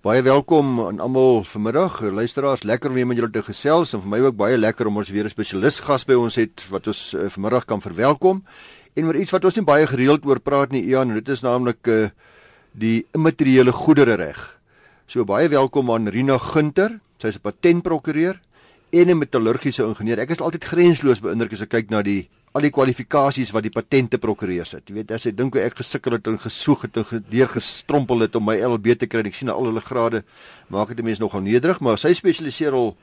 Baie welkom aan almal vanmiddag. Luisteraars, lekker om weer met julle te gesels en vir my ook baie lekker om ons weer 'n spesialis gas by ons het wat ons uh, vanmiddag kan verwelkom. En oor iets wat ons nie baie gereeld oor praat nie, Ian, dit is naamlik uh, die immateriële goedere reg. So baie welkom aan Rina Gunter. Sy's 'n patentprokureur en 'n metallurgiese ingenieur. Ek is altyd grensloos beïndruk as ek kyk na die al die kwalifikasies wat die patente prokureurs het. Jy weet as jy dink hoe ek gesukkel het en gesoek het en gedeur gestrompel het om my LLB te kry, ek sien al hulle grade, maak dit mense nogal nederig, maar sy spesialiseer al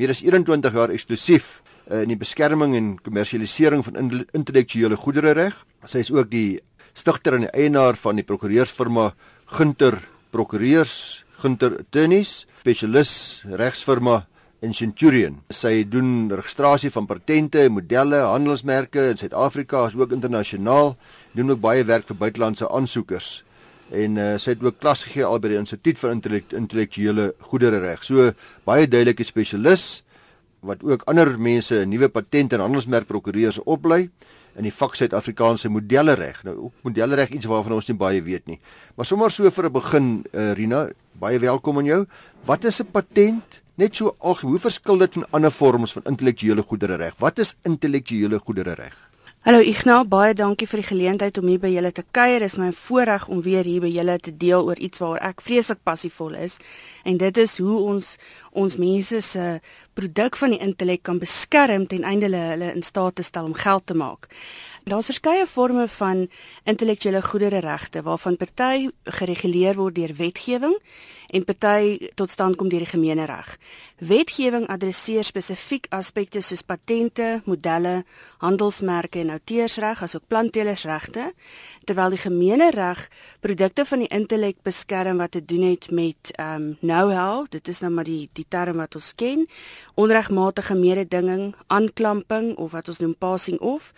meer as 21 jaar eksklusief uh, in die beskerming en kommersialisering van intellektuele goedere reg. Sy is ook die stigter en die eienaar van die prokureursfirma Gunter Prokureurs, Gunter Attorneys, spesialis regsfirma in Centurion. Sy doen registrasie van patente, modelle, handelsmerke in Suid-Afrika as ook internasionaal. Doen ook baie werk vir buitelandse aansoekers. En uh, sy het ook klas gegee al by die Instituut vir Intellektuele Goedere Reg. So baie duidelike spesialis wat ook ander mense nuwe patente en handelsmerk prokureurs oplei in die vak Suid-Afrikaanse modelle reg. Nou ook modelle reg iets waarvan ons nie baie weet nie. Maar sommer so vir 'n begin, uh, Rina, baie welkom aan jou. Wat is 'n patent? Net so algemeen, hoe verskil dit van ander vorms van intellektuele goedere reg? Wat is intellektuele goedere reg? Hallo Ignas, baie dankie vir die geleentheid om hier by julle te kuier. Dit is my voorreg om weer hier by julle te deel oor iets waaroor ek vreeslik passievol is. En dit is hoe ons ons mense se produk van die intellek kan beskerm ten einde hulle in staat te stel om geld te maak. Daar's verskeie forme van intellektuele goedere regte waarvan party gereguleer word deur wetgewing en party tot stand kom deur die gemeenereg. Wetgewing adresseer spesifiek aspekte soos patente, modelle, handelsmerke en outeursreg asook plantelersregte, terwyl die gemeenereg produkte van die intellek beskerm wat te doen het met ehm um, know-how, dit is nou maar die die term wat ons ken, onregmatige mededinging, aanklamping of wat ons noem passing off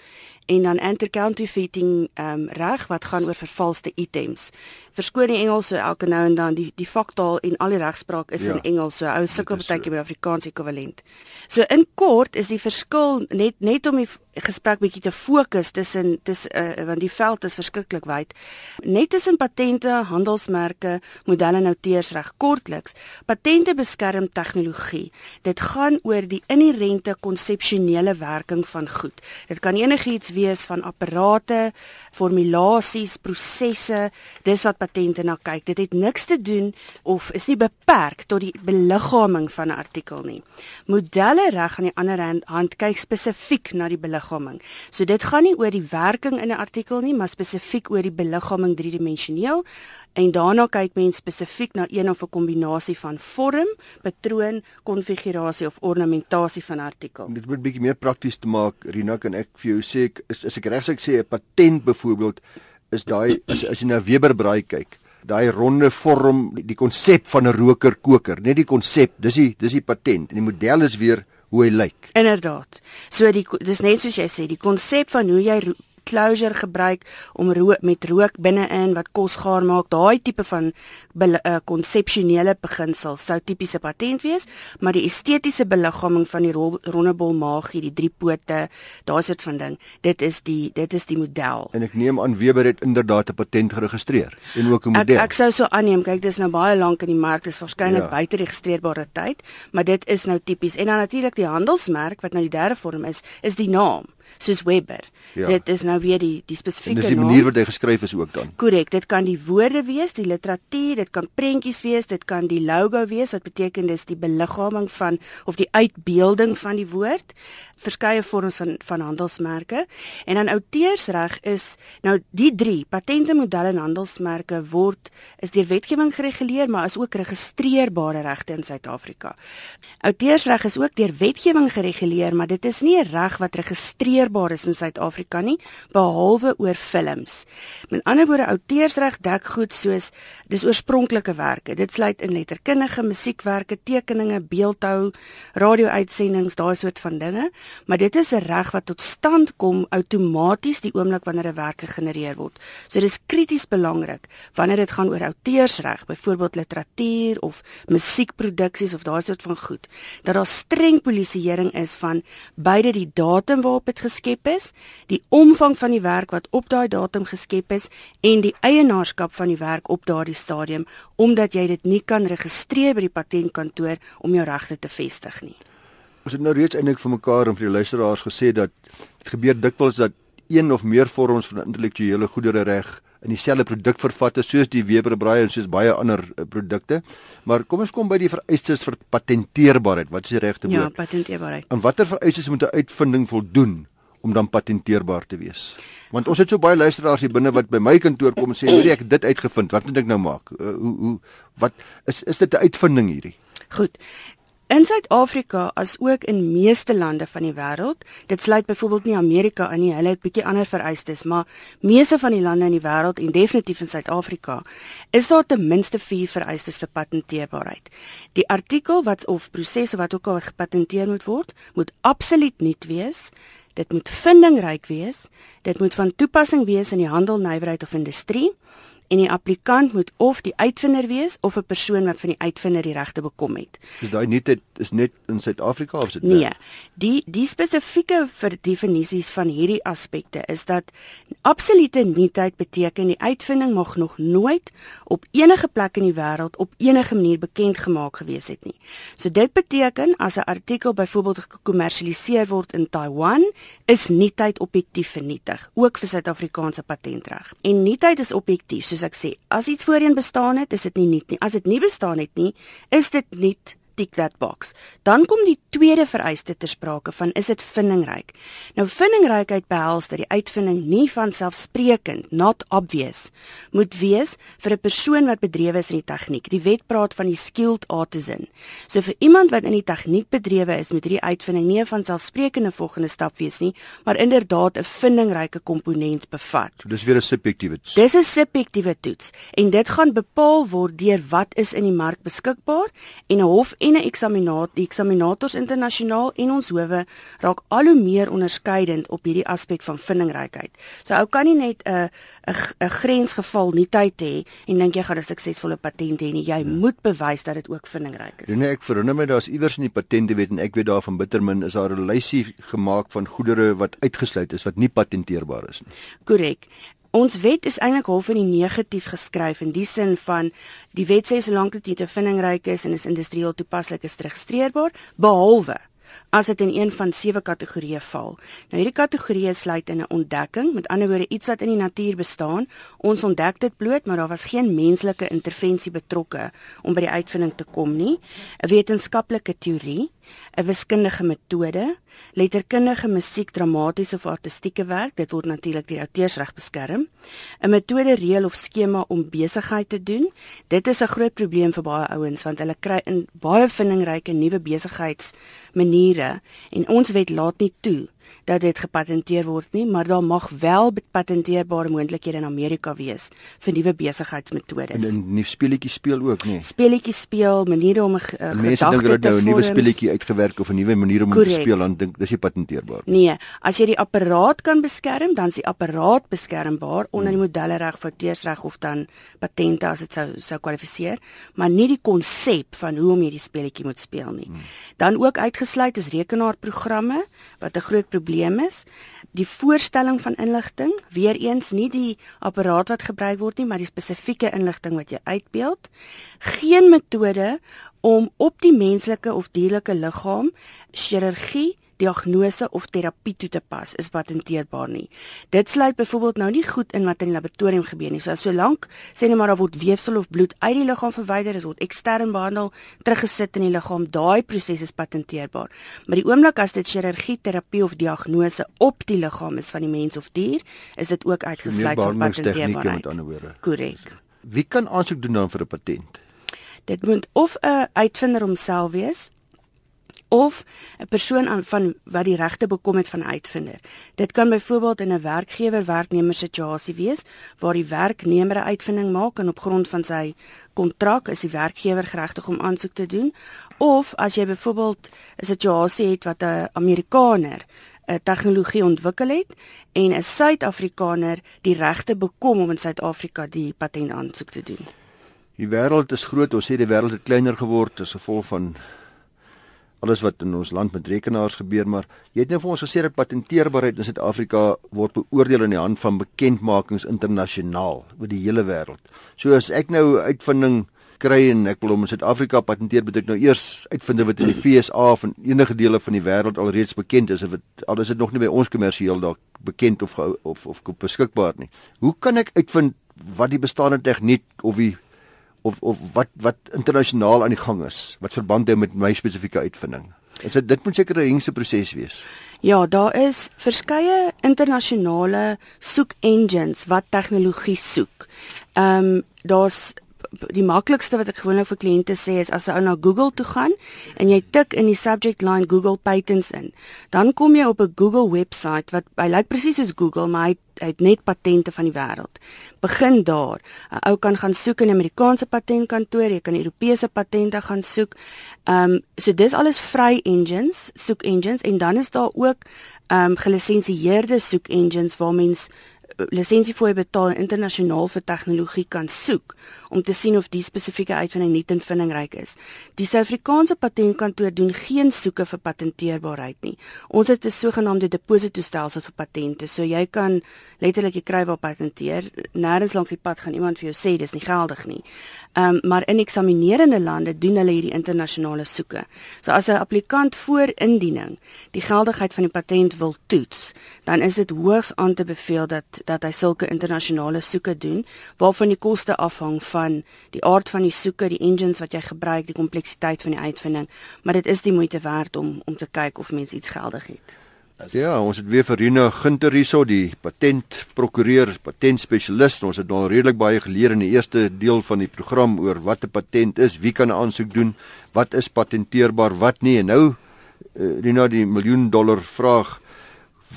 en dan anti-counterfeiting ehm um, reg wat gaan oor vervalste items. Verskoon die Engels so elke nou en dan die die faktaal en al die regspraak is ja, in Engels so ou sukkel baie keer by Afrikaans ekwivalent. So in kort is die verskil net net om die gesprek bietjie te fokus tussen dis uh, want die veld is verskriklik wyd. Net tussen patente, handelsmerke, modelle en outeursreg kortliks. Patente beskerm tegnologie. Dit gaan oor die inherente konsepsionele werking van goed. Dit kan enigiets wees van apparate, formulasies, prosesse, dis wat patente na kyk. Dit het niks te doen of is nie beperk tot die beliggaaming van 'n artikel nie. Modelle reg aan die ander hand, hand kyk spesifiek na die beliggaaming. So dit gaan nie oor die werking in 'n artikel nie, maar spesifiek oor die beliggaaming driedimensioneel. En daarna kyk mens spesifiek na een of 'n kombinasie van vorm, patroon, konfigurasie of ornamentasie van 'n artikel. Dit moet bietjie meer prakties te maak, Rina, kan ek vir jou sê ek is, is ek regs ek sê 'n patent byvoorbeeld is daai as as jy na Weber braai kyk daai ronde vorm die konsep van 'n roker koker net die konsep dis die dis die patent. En die model is weer hoe hy lyk. Inderdaad. So die dis net soos jy sê die konsep van hoe jy closure gebruik om rook met rook binne-in wat kos gaar maak. Daai tipe van konsepsionele uh, beginsel sou tipiese patent wees, maar die estetiese beliggaaming van die rondebol magie, die drie pote, daai soort van ding, dit is die dit is die model. En ek neem aan Weber het inderdaad 'n patent geregistreer en ook 'n model. Ek ek sou so aanneem, kyk dis nou baie lank in die mark, dis waarskynlik ja. buite registreerbare tyd, maar dit is nou tipies. En dan natuurlik die handelsmerk wat nou die derde vorm is, is die naam soos Webber. Ja. Dit is nou weer die die spesifieke naam. Dis die manier wat hy geskryf is ook dan. Korrek, dit kan die woorde wees, die literatuur, dit kan prentjies wees, dit kan die logo wees wat beteken dis die beliggaaming van of die uitbeelding van die woord. Verskeie vorms van van handelsmerke. En dan outeursreg is nou die drie patente modelle en handelsmerke word is deur wetgewing gereguleer, maar is ook geregistreerbare regte in Suid-Afrika. Outeursreg is ook deur wetgewing gereguleer, maar dit is nie 'n reg wat geregistreer registreerbaar is in Suid-Afrika nie behalwe oor films. Met ander woorde outeursreg dek goed soos dis oorspronklike werke. Dit sluit in letterkundige, musiekwerke, tekeninge, beeldhou, radio-uitsendings, daai soort van dinge, maar dit is 'n reg wat tot stand kom outomaties die oomblik wanneer 'n werk gegenereer word. So dis krities belangrik wanneer dit gaan oor outeursreg, byvoorbeeld literatuur of musiekproduksies of daai soort van goed, dat daar streng polisieering is van beide die datum waarop dit geskep is, die omvang van die werk wat op daai datum geskep is en die eienaarskap van die werk op daardie stadium omdat jy dit nie kan registreer by die patentkantoor om jou regte te vestig nie. Ons het nou reeds eintlik vir mekaar en vir die luisteraars gesê dat dit gebeur dikwels dat een of meer vorms van intellektuele goedere reg in dieselfde produk vervat is soos die Weber-braai en soos baie ander uh, produkte. Maar kom ons kom by die vereistes vir patenteerbaarheid. Wat is die regte Ja, woord? patenteerbaarheid. En watter vereistes moet 'n uitvinding voldoen om dan patenteerbaar te wees? Want ons het so baie luisteraars hier binne wat by my kantoor kom en sê, "Hoerie, ek het dit uitgevind. Wat moet ek nou maak? Uh, hoe hoe wat is is dit 'n uitvinding hierdie?" Goed. In Suid-Afrika as ook in meeste lande van die wêreld, dit sluit byvoorbeeld nie Amerika in nie, hulle het bietjie ander vereistes, maar meeste van die lande in die wêreld en definitief in Suid-Afrika, is daar ten minste 4 vereistes vir patenteerbaarheid. Die artikel wat of proses of wat ook al wat gepatenteer moet word, moet absoluut nuut wees. Dit moet vindingryk wees. Dit moet van toepassing wees in die handel, nywerheid of industrie en die applikant moet of die uitvinder wees of 'n persoon wat van die uitvinder die regte bekom het. Is daai nuutheid is net in Suid-Afrika of is dit Nee, die die spesifieke vir definisies van hierdie aspekte is dat absolute nuutheid beteken die uitvinding mag nog nooit op enige plek in die wêreld op enige manier bekend gemaak gewees het nie. So dit beteken as 'n artikel byvoorbeeld gekommersialiseer word in Taiwan, is nuutheid objektief vernietig, ook vir Suid-Afrikaanse patentreg. En nuutheid is objektief, soos ek sê. As iets voorheen bestaan het, is dit nie nuut nie. As dit nie bestaan het nie, is dit nuut tick that box. Dan kom die tweede vereiste ter sprake van is dit vindingryk. Nou vindingrykheid behels dat die uitvinding nie van selfsprekend, not obvious, moet wees vir 'n persoon wat bedrywe is in die tegniek. Die wet praat van die skilled artisan. So vir iemand wat in die tegniek bedrywe is, moet hierdie uitvinding nie 'n van selfsprekende volgende stap wees nie, maar inderdaad 'n vindingryke komponent bevat. So dis weer 'n subjektiewe. Dis 'n subjektiewe toets en dit gaan bepaal word deur wat is in die mark beskikbaar en 'n hof en 'n eksaminator, die eksaminators internasionaal en ons howe raak al hoe meer onderskeidend op hierdie aspek van vindingrykheid. So ou kan nie net 'n 'n 'n grensgeval nie tyd hê en dink jy gaan 'n suksesvolle patent hê nie. Jy moet bewys dat dit ook vindingryk is. Nee, ek verhou my daar's iewers in die patentewet en ek weet daarvan bittermin is daar 'n lysie gemaak van goedere wat uitgesluit is wat nie patenteerbaar is nie. Korrek. Ons wet is eintlik half in die negatief geskryf in die sin van die wet sê solank dit nie te vindingryk is en is industrieel toepaslik is registreerbaar behalwe as dit in een van sewe kategorieë val. Nou hierdie kategorieë sluit in 'n ontdekking, met ander woorde iets wat in die natuur bestaan. Ons ontdek dit bloot, maar daar was geen menslike intervensie betrokke om by die uitvinding te kom nie. 'n Wetenskaplike teorie, 'n wiskundige metode, letterkundige musiek, dramatiese of artistieke werk, dit word natuurlik deur outeursreg beskerm. 'n Metode, reël of skema om besigheid te doen. Dit is 'n groot probleem vir baie ouens want hulle kry in baie vindingryke nuwe besigheidsmaniere en ons wet laat nie toe dat dit gepatenteer word nie, maar daar mag wel patenteerbare moontlikhede in Amerika wees vir nuwe besigheidsmetodes. En in nuwe speletjies speel ook, nee. Speletjies speel, maniere om 'n ge- 'n Mense dink dat nou 'n nuwe speletjie uitgewerk of 'n nuwe manier om hom te speel dan dink dis nie patenteerbaar nie. Nee, as jy die apparaat kan beskerm, dan is die apparaat beskermbaar onder die modellereg, fouteursreg of dan patente as dit sou sou kwalifiseer, maar nie die konsep van hoe om hierdie speletjie moet speel nie. Dan ook uitgesluit is rekenaarprogramme wat 'n groot probleem is. Die voorstelling van inligting, weer eens nie die apparaat wat gebruik word nie, maar die spesifieke inligting wat jy uitbeeld. Geen metode om op die menslike of dierlike liggaam chirurgie diagnose of terapie toe te pas is patenteerbaar nie. Dit sluit byvoorbeeld nou nie goed in wat in die laboratorium gebeur nie. So as solank sê net maar daar word weefsel of bloed uit die liggaam verwyder, dit word ekstern behandel, teruggesit in die liggaam, daai proses is patenteerbaar. Maar die oomblik as dit chirurgie, terapie of diagnose op die liggaam is van die mens of dier, is dit ook uitgesluit van patenteerbaarheid. Korrek. Wie kan aansoek doen dan vir 'n patent? Dit moet of 'n uitvinder homself wees of 'n persoon aan van wat die regte bekom het van uitvinder. Dit kan byvoorbeeld in 'n werkgewer-werknemer situasie wees waar die werknemer 'n uitvinding maak en op grond van sy kontrak is die werkgewer geregtig om aansoek te doen of as jy byvoorbeeld 'n situasie het wat 'n Amerikaner 'n tegnologie ontwikkel het en 'n Suid-Afrikaner die regte bekom om in Suid-Afrika die patent aansoek te doen. Die wêreld is groot. Ons sê die wêreld het kleiner geword as gevolg van alles wat in ons land met rekenaars gebeur, maar jy het nou vir ons gesê dat patenteerbaarheid in Suid-Afrika word beoordeel in die hand van bekendmakings internasionaal oor die hele wêreld. So as ek nou uitvinding kry en ek wil hom in Suid-Afrika patenteer, moet ek nou eers uitvind wat in die FSA van enige dele van die wêreld alreeds bekend is of dit al is dit nog nie by ons kommersieel dalk bekend of of of beskikbaar nie. Hoe kan ek uitvind wat die bestaande tegniek of die of of wat wat internasionaal aan die gang is wat verband hou met my spesifieke uitvinding. Is dit dit moet seker 'n hengse proses wees. Ja, daar is verskeie internasionale soek engines wat tegnologie soek. Ehm um, daar's die maklikste wat ek gewoonlik vir kliënte sê is as 'n ou na Google toe gaan en jy tik in die subject line Google patents in, dan kom jy op 'n Google webwerf wat hy lyk presies soos Google, maar hy hy het net patente van die wêreld. Begin daar. 'n Ou kan gaan soek in 'n Amerikaanse patentkantoor, jy kan Europese patente gaan soek. Ehm um, so dis alles vry engines, soek engines en dan is daar ook ehm um, gelisensieerde soek engines waar mens lisensie fooie betaal internasionaal vir tegnologie kan soek om te sien of die spesifieke uitvinding nie ten vindingryk is. Die Suid-Afrikaanse patentkantoor doen geen soeke vir patenteerbaarheid nie. Ons het 'n sogenaamde depositostelsel vir patente. So jy kan letterlik jy kry waar patenteer, nêrens langs die pad gaan iemand vir jou sê dis nie geldig nie. Ehm um, maar in eksaminerende lande doen hulle hierdie internasionale soeke. So as 'n applikant voor indiening die geldigheid van die patent wil toets, dan is dit hoogs aan te beveel dat dat hy sulke internasionale soeke doen waarvan die koste afhang van die aard van die soeke, die engines wat jy gebruik, die kompleksiteit van die uitvinding, maar dit is die moeite werd om om te kyk of mens iets geldig het. Ja, ons het weer vir Rina Ginter hierso, die patentprokureur, patentspesialis. Ons het al redelik baie geleer in die eerste deel van die program oor wat 'n patent is, wie kan 'n aansoek doen, wat is patenteerbaar, wat nie. En nou uh, Rina die miljoen dollar vraag,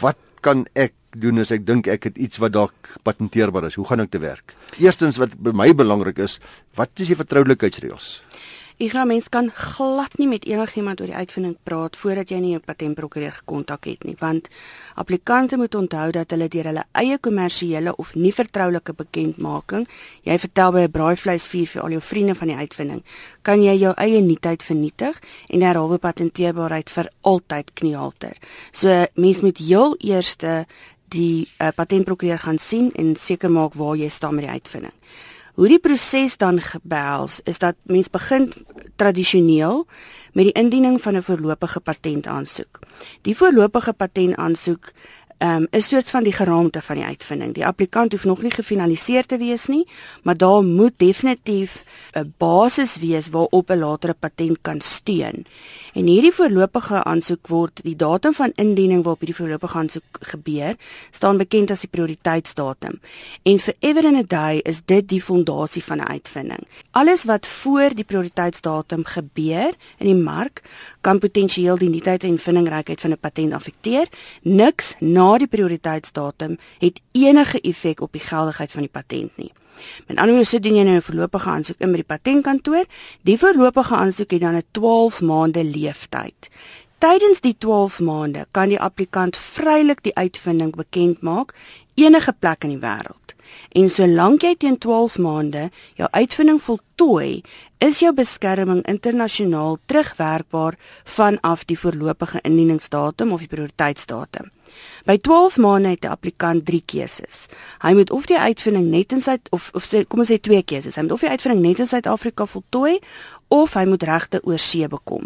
wat kan ek doen as ek dink ek het iets wat dalk patenteerbaar is. Hoe gaan ek te werk? Eerstens wat by my belangrik is, wat is die vertroulikheidsreëls? Glo mens kan glad nie met enigiemand oor die uitvinding praat voordat jy nie 'n patentprokureur gekontak het nie, want applikante moet onthou dat hulle deur hulle eie kommersiële of nie vertroulike bekendmaking, jy vertel by 'n braaivleisvuur vir al jou vriende van die uitvinding, kan jy jou eie nuutheid vernietig en derhalwe patenteerbaarheid vir altyd kniehalter. So mens moet heel eerste die uh, patentprokureur gaan sien en seker maak waar jy staan met die uitvinding. Hoe die proses dan gebels is dat mens begin tradisioneel met die indiening van 'n voorlopige patentaansoek. Die voorlopige patentaansoek um, is soort van die geraamte van die uitvinding. Die applikant hoef nog nie gefinaliseer te wees nie, maar daar moet definitief 'n basis wees waarop 'n latere patent kan steun. En hierdie voorlopige aansoek word die datum van indiening waarop hierdie voorlopige aansoek gebeur, staan bekend as die prioriteitsdatum. En vir ever and a day is dit die fondasie van 'n uitvinding. Alles wat voor die prioriteitsdatum gebeur in die mark kan potensieel die nuutheid en vindingrykheid van 'n patent affekteer. Niks na die prioriteitsdatum het enige effek op die geldigheid van die patent nie. Met ander woorde, so doen jy nou 'n voorlopige aansoek in by die patentkantoor. Die voorlopige aansoek het dan 'n 12 maande leeftyd. Tydens die 12 maande kan die applikant vrylik die uitvinding bekend maak enige plek in die wêreld. En solank jy teen 12 maande jou uitvinding voltooi, is jou beskerming internasionaal terugwerkbaar vanaf die voorlopige indieningsdatum of die prioriteitsdatum. By 12 maande het die applikant 3 keuses. Hy moet of die uitvinding net in sy of of sê kom ons sê twee keuses. Hy moet of die uitvinding net in Suid-Afrika voltooi of hy moet regte oor see bekom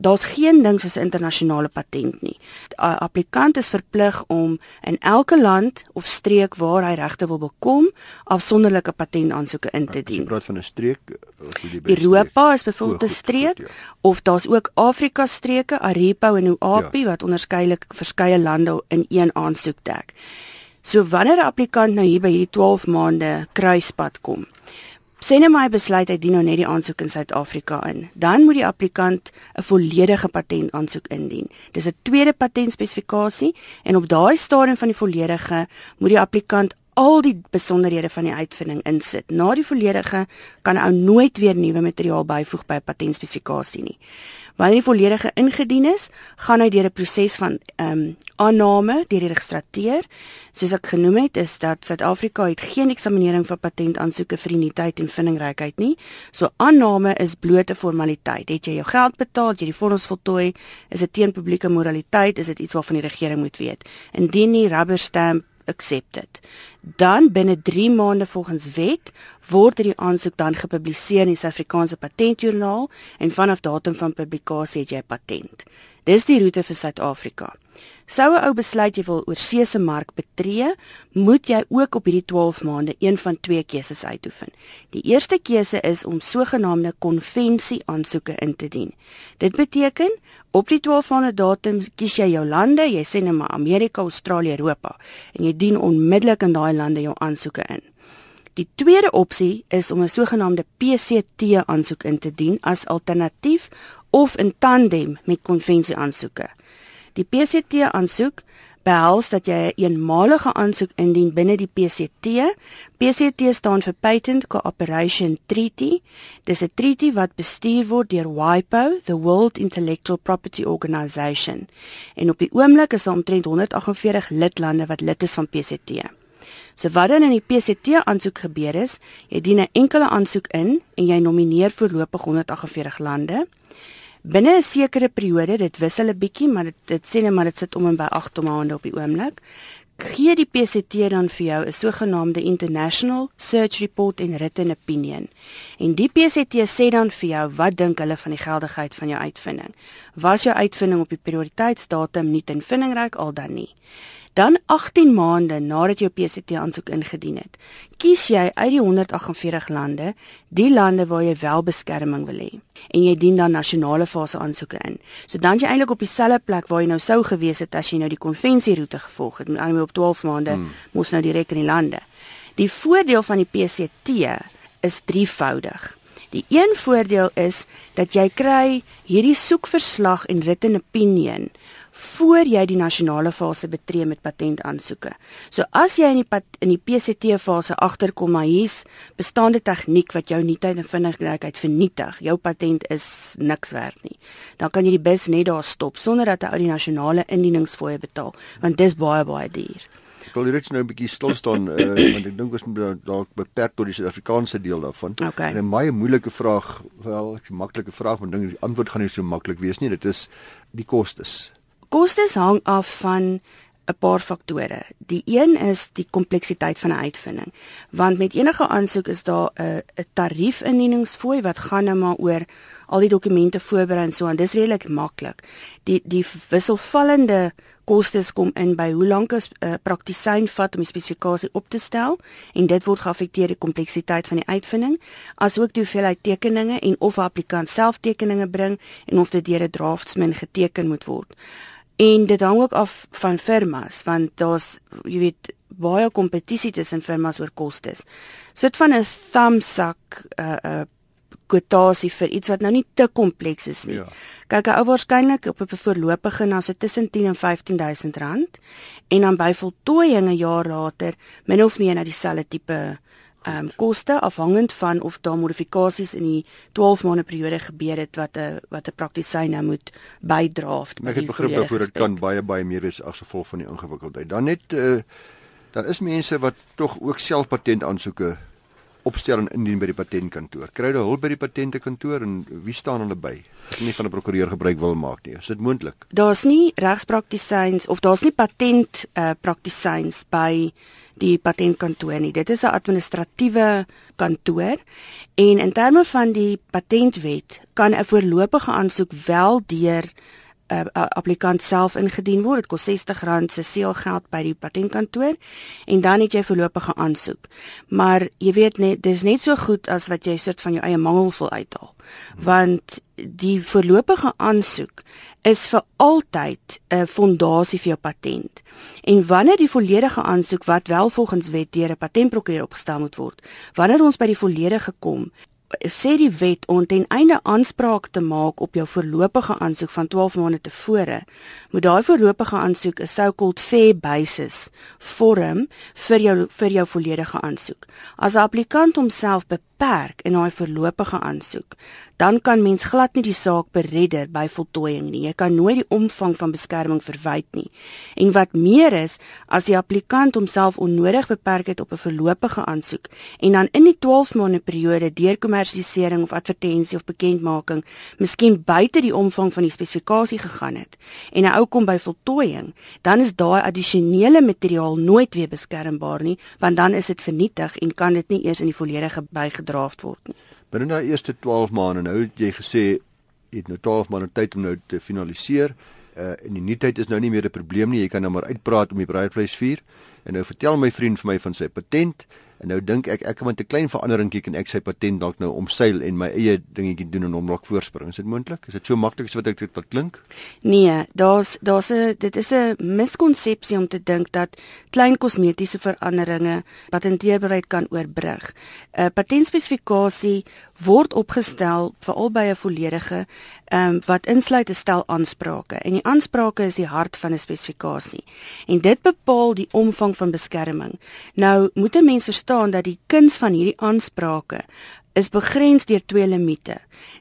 daar's geen ding soos 'n internasionale patent nie. Die applikant is verplig om in elke land of streek waar hy regte wil bekom, afsonderlike patentaansoeke in te dien. Jy praat van 'n streek of die Europa is byvoorbeeld 'n streek goed, ja. of daar's ook Afrika streke, Arepo en Uapi ja. wat onderskeidelik verskeie lande in een aansoek dek. So wanneer 'n applikant nou hier by hierdie 12 maande kruispad kom, Sê net hy besluit hy dien nou net die aansoek in Suid-Afrika in. Dan moet die applikant 'n volledige patentaansoek indien. Dis 'n tweede patentspesifikasie en op daai stadium van die volledige moet die applikant al die besonderhede van die uitvinding insit. Na die volledige kan ou nooit weer nuwe materiaal byvoeg by 'n patentspesifikasie nie. Wanneer die volledige ingedien is, gaan hy deur 'n proses van ehm um, aanname deur die registrateur. Soos ek genoem het, is dat Suid-Afrika het geen eksaminering vir patentaansoeke vir nuutheid en vindingrykheid nie. So aanname is blote formaliteit. Het jy jou geld betaal, jy die vorms voltooi, is dit teen publieke moraliteit, is dit iets waarvan die regering moet weet. Indien nie rubber stamp accepted. Dan binne 3 maande volgens wet word die aansoek dan gepubliseer in die Suid-Afrikaanse Patentjoernaal en vanaf datum van publikasie het jy patent. Dis die roete vir Suid-Afrika. Sou 'n ou besluit jy wil oorsee se mark betree, moet jy ook op hierdie 12 maande een van twee keuses uitoefen. Die eerste keuse is om sogenaamde konvensie aansoeke in te dien. Dit beteken Op die 12 maande datum kies jy jou lande, jy sê net maar Amerika, Australië, Europa en jy dien onmiddellik in daai lande jou aansoeke in. Die tweede opsie is om 'n sogenaamde PCT aansoek in te dien as alternatief of in tandem met konvensie aansoeke. Die PCT aansoek behels dat jy 'n eenmalige aansoek indien binne die PCT. PCT staan vir Patent Cooperation Treaty. Dis 'n treaty wat bestuur word deur WIPO, the World Intellectual Property Organization. En op die oomblik is daar omtrent 148 lidlande wat lid is van PCT. So wat dan in die PCT aansoek gebeur is, jy dien 'n enkele aansoek in en jy nomineer voorlopig 148 lande binne 'n sekere periode, dit wissel 'n bietjie, maar dit dit sê net maar dit sit om en by 8 maande op die oomblik. Gee die PCT dan vir jou 'n sogenaamde International Search Report en Written Opinion. En die PCT sê dan vir jou wat dink hulle van die geldigheid van jou uitvinding. Was jou uitvinding op die prioriteitsdatum nie ten vindingryk al dan nie? Dan 18 maande nadat jy jou PCT aansoek ingedien het, kies jy uit die 148 lande die lande waar jy wel beskerming wil hê en jy dien dan nasionale fase aansoeke in. So dan jy eintlik op dieselfde plek waar jy nou sou gewees het as jy nou die konvensieroete gevolg het, met ander woorde op 12 maande hmm. moes nou direk in die lande. Die voordeel van die PCT is drievoudig. Die een voordeel is dat jy kry hierdie soekverslag en written opinion voor jy die nasionale fase betree met patentaansoeke. So as jy in die pat, in die PCT fase agterkom maar hier's bestaande tegniek wat jou nuutheid en vinnigheid vernietig, jou patent is niks werd nie. Dan kan jy die bus net daar stop sonder dat jy ou die nasionale indieningsfooie betaal, want dis baie baie duur. Ek wil net nou 'n bietjie stil staan uh, want ek dink ons moet dalk beperk tot die Suid-Afrikaanse deel daarvan. Okay. En 'n baie moeilike vraag, wel, 'n maklike vraag, maar dink die antwoord gaan nie so maklik wees nie. Dit is die kostes kostes hang af van 'n paar faktore. Die een is die kompleksiteit van 'n uitvinding. Want met enige aansoek is daar 'n 'n tariefindieningsfooi wat gaan nou maar oor al die dokumente voorberei en so aan. Dis redelik maklik. Die die wisselvallende kostes kom in by hoe lank 'n uh, praktisyn vat om die spesifikasie op te stel en dit word geaffekteer die kompleksiteit van die uitvinding, asook die hoeveelheid tekeninge en of 'n applikant self tekeninge bring en of dit deur 'n draftsman geteken moet word. En dit hang ook af van firmas want daar's jy weet baie kompetisie tussen firmas oor kostes. Soort van 'n thumbsak 'n uh, 'n uh, kwotasie vir iets wat nou nie te kompleks is nie. Ja. Kyk, ou waarskynlik op 'n voorlopige na so tussen 10 en 15000 rand en dan by voltooiing 'n jaar later min of meer na dieselfde tipe ehm um, koste afhangend van of daar modifikasies in die 12 maande periode gebeur het wat 'n wat 'n praktisyn nou moet bydra. Ek het begrip daarvoor dit kan baie baie meer is as gevolg van die ingewikkeldheid. Dan net uh, daar is mense wat tog ook self patent aansoeke opstel en indien by die patentkantoor. Kry hulle hulp by die patentekantoor en wie staan hulle by? As nie van 'n prokureur gebruik wil maak nie. Is dit moontlik? Daar's nie regspraktisyns of daar's nie patent uh, praktisyns by die patentkantoor nie. Dit is 'n administratiewe kantoor en in terme van die patentwet kan 'n voorlopige aansoek wel deur uh, uh, applikant self ingedien word. Dit kos R60 se seelgeld by die patentkantoor en dan het jy voorlopige aansoek. Maar jy weet net dis net so goed as wat jy soort van jou eie mangels wil uithaal. Want die voorlopige aansoek is vir altyd 'n fondasie vir jou patent. En wanneer die volledige aansoek wat wel volgens wet deur 'n patentprokureur opgestel moet word, wanneer ons by die volledige kom, sê die wet om ten einde aanspraak te maak op jou voorlopige aansoek van 12 maande tevore, moet daai voorlopige aansoek 'n so-called fair basis vorm vir jou vir jou volledige aansoek. As 'n applikant homself beperk in daai voorlopige aansoek, dan kan mens glad nie die saak beredder by voltooiing nie. Jy kan nooit die omvang van beskerming verwyd nie. En wat meer is, as die applikant homself onnodig beperk het op 'n voorlopige aansoek en dan in die 12 maande periode deur kommersialisering of advertensie of bekendmaking miskien buite die omvang van die spesifikasie gegaan het en 'n ou kom by voltooiing, dan is daai addisionele materiaal nooit weer beskermbaar nie, want dan is dit vernietig en kan dit nie eers in die volledige bygedraaf word nie. Binne daai eerste 12 maande nou het jy gesê het nou 12 maande tyd om nou te finaliseer. Uh en die nuutheid is nou nie meer 'n probleem nie. Jy kan nou maar uitpraat om die braaivleisvuur. En nou vertel my vriend vir my van sy patent En nou dink ek ek kan met 'n klein veranderingkie kan ek sy patent dalk nou omseil en my eie dingetjie doen en hom dalk voorspring. Is dit moontlik? Is dit so maklik as wat ek dit klink? Nee, daar's daar's 'n dit is 'n miskonsepsie om te dink dat klein kosmetiese veranderinge patenteerbaarheid kan oorbrug. 'n Patentspesifikasie word opgestel veral by 'n volledige ehm um, wat insluit 'n stel aansprake en die aansprake is die hart van 'n spesifikasie. En dit bepaal die omvang van beskerming. Nou moet 'n mens verstaan dat die kuns van hierdie aansprake is begrens deur twee limite.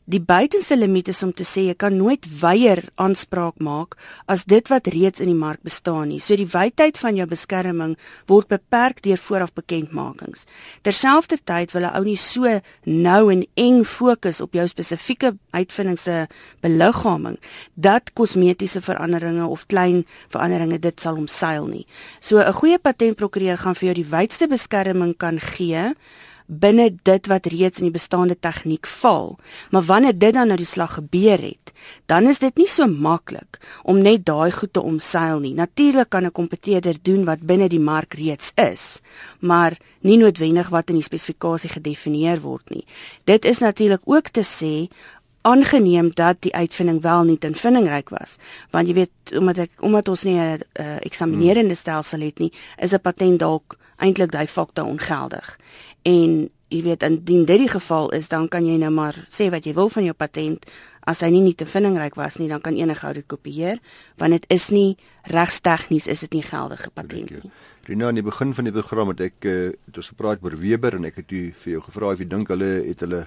Die buitenste limiet is om te sê jy kan nooit weier aanspraak maak as dit wat reeds in die mark bestaan nie. So die wydheid van jou beskerming word beperk deur vooraf bekendmakings. Terselfdertyd wil 'n ou nie so nou en eng fokus op jou spesifieke uitvinding se beliggaaming dat kosmetiese veranderinge of klein veranderinge dit sal omseil nie. So 'n goeie patentprokureur gaan vir jou die wydste beskerming kan gee binne dit wat reeds in die bestaande tegniek val. Maar wanneer dit dan nou die slag gebeur het, dan is dit nie so maklik om net daai goed te omseil nie. Natuurlik kan 'n kompeteerder doen wat binne die mark reeds is, maar nie noodwendig wat in die spesifikasie gedefinieer word nie. Dit is natuurlik ook te sê aangeneem dat die uitvinding wel nie ten vindingryk was want jy weet omdat ek omdat ons nie 'n uh, eksaminerende stelsel het nie is 'n patent dalk eintlik daai fakte ongeldig en jy weet indien dit die geval is dan kan jy nou maar sê wat jy wil van jou patent. As hy nie nie te vindingryk was nie dan kan enige ou dit kopieer want dit is nie regstegnies is dit nie geldige patent nie. Rina aan die begin van die program het ek uh, het ons gepraat oor Weber en ek het u vir jou gevra of jy dink hulle het hulle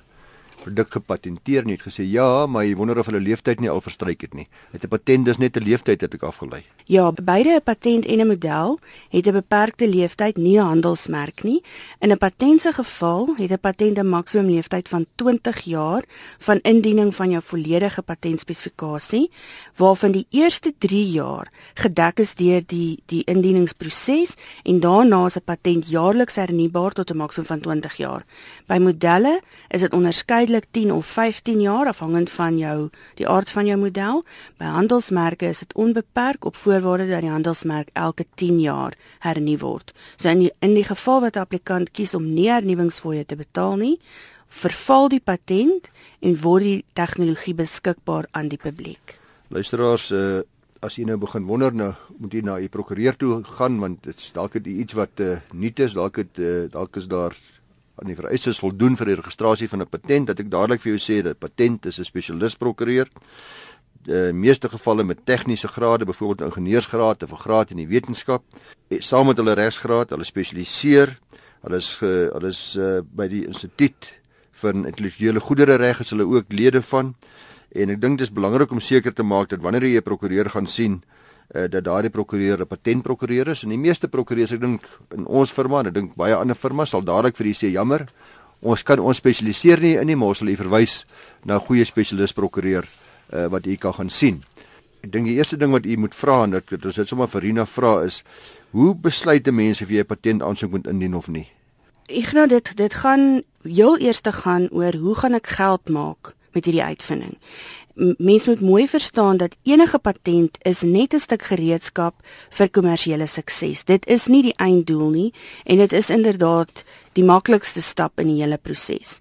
produk gepatenteer nie. Het gesê ja, maar jy wonder of hulle leeftyd nie al verstryk het nie. Het 'n patent dis net 'n leeftyd het ek afgelei. Ja, beide 'n patent en 'n model het 'n beperkte leeftyd, nie 'n handelsmerk nie. In 'n patent se geval het 'n patent 'n maksimum leeftyd van 20 jaar van indiening van jou volledige patentspesifikasie, waarvan die eerste 3 jaar gedek is deur die die indieningsproses en daarna is 'n patent jaarliks hernubaar tot 'n maksimum van 20 jaar. By modelle is dit onderskeidelik tydelik 10 of 15 jaar afhangend van jou die aard van jou model. By handelsmerke is dit onbeperk op voorwaarde dat die handelsmerk elke 10 jaar hernu word. So in die, in die geval wat 'n applikant kies om nie hernuwingsfooie te betaal nie, verval die patent en word die tegnologie beskikbaar aan die publiek. Luisteraars, uh, as jy nou begin wonder nou, moet jy na u prokureur toe gaan want dit's dalk iets wat uh, nuut is, dalk het uh, dalk is daar aan die vereistes voldoen vir die registrasie van 'n patent dat ek dadelik vir jou sê dat patent is 'n spesialis prokureur. Die meeste gevalle met tegniese grade, byvoorbeeld ingenieursgraad of 'n graad in die wetenskap, eh, saam met hulle regsgraad, hulle spesialiseer. Hulle is hulle is uh, by die instituut vir intellektuele goedere reg is hulle ook lede van. En ek dink dit is belangrik om seker te maak dat wanneer jy 'n prokureur gaan sien, uh, dat daardie prokureur 'n patentprokureur is en die meeste prokureurs ek dink in ons firma en ek dink baie ander firmas sal dadelik vir u sê jammer ons kan ons spesialiseer nie in die maar ons sal u verwys na 'n goeie spesialis prokureur uh, wat u kan gaan sien. Ek dink die eerste ding wat u moet vra en dit ons dit sommer vir Rina vra is hoe besluit 'n mens of jy 'n patent aansoek moet indien of nie? Ek nou dit dit gaan heel eers te gaan oor hoe gaan ek geld maak met hierdie uitvinding mens moet mooi verstaan dat enige patent is net 'n stuk gereedskap vir kommersiële sukses. Dit is nie die einddoel nie en dit is inderdaad die maklikste stap in die hele proses.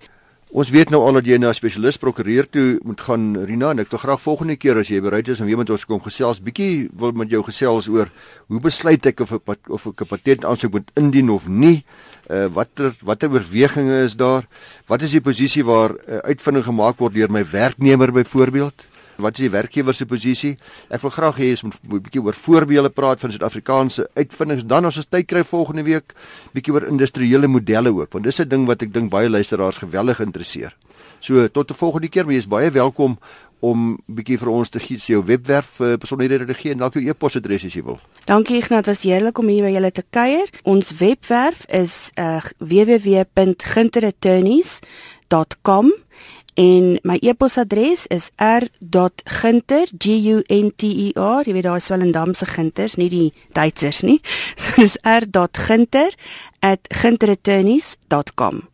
Ons weet nou al dat jy na 'n spesialis prokureur toe moet gaan Rina en ek wil graag volgende keer as jy bereid is om weer met ons kom gesels bietjie wil met jou gesels oor hoe besluit ek of ek of ek 'n patent aansoek moet indien of nie. Uh watter watter oorwegings is daar? Wat is die posisie waar uh, uitvinding gemaak word deur my werknemer byvoorbeeld? Wat is die werkgewer se posisie? Ek wil graag hê jy moet 'n bietjie oor voorbeelde praat van Suid-Afrikaanse uitvindings. Dan as ons tyd kry volgende week, bietjie oor industriële modelle ook, want dis 'n ding wat ek dink baie luisteraars geweldig interesseer. So tot 'n volgende keer, maar jy is baie welkom om bietjie vir ons te gee jou webwerf uh, besonderhede te gee en dalk jou e-posadres as jy wil. Dankie Ignat, was heerlik om hier by julle te kuier. Ons webwerf is uh, www.ginterattorneys.com En my e-posadres is r.ginter g u n t e r, jy weet daar is wel in Damse Ginters, nie die Duitsers nie. So dis r.ginter@ginterattorneys.com.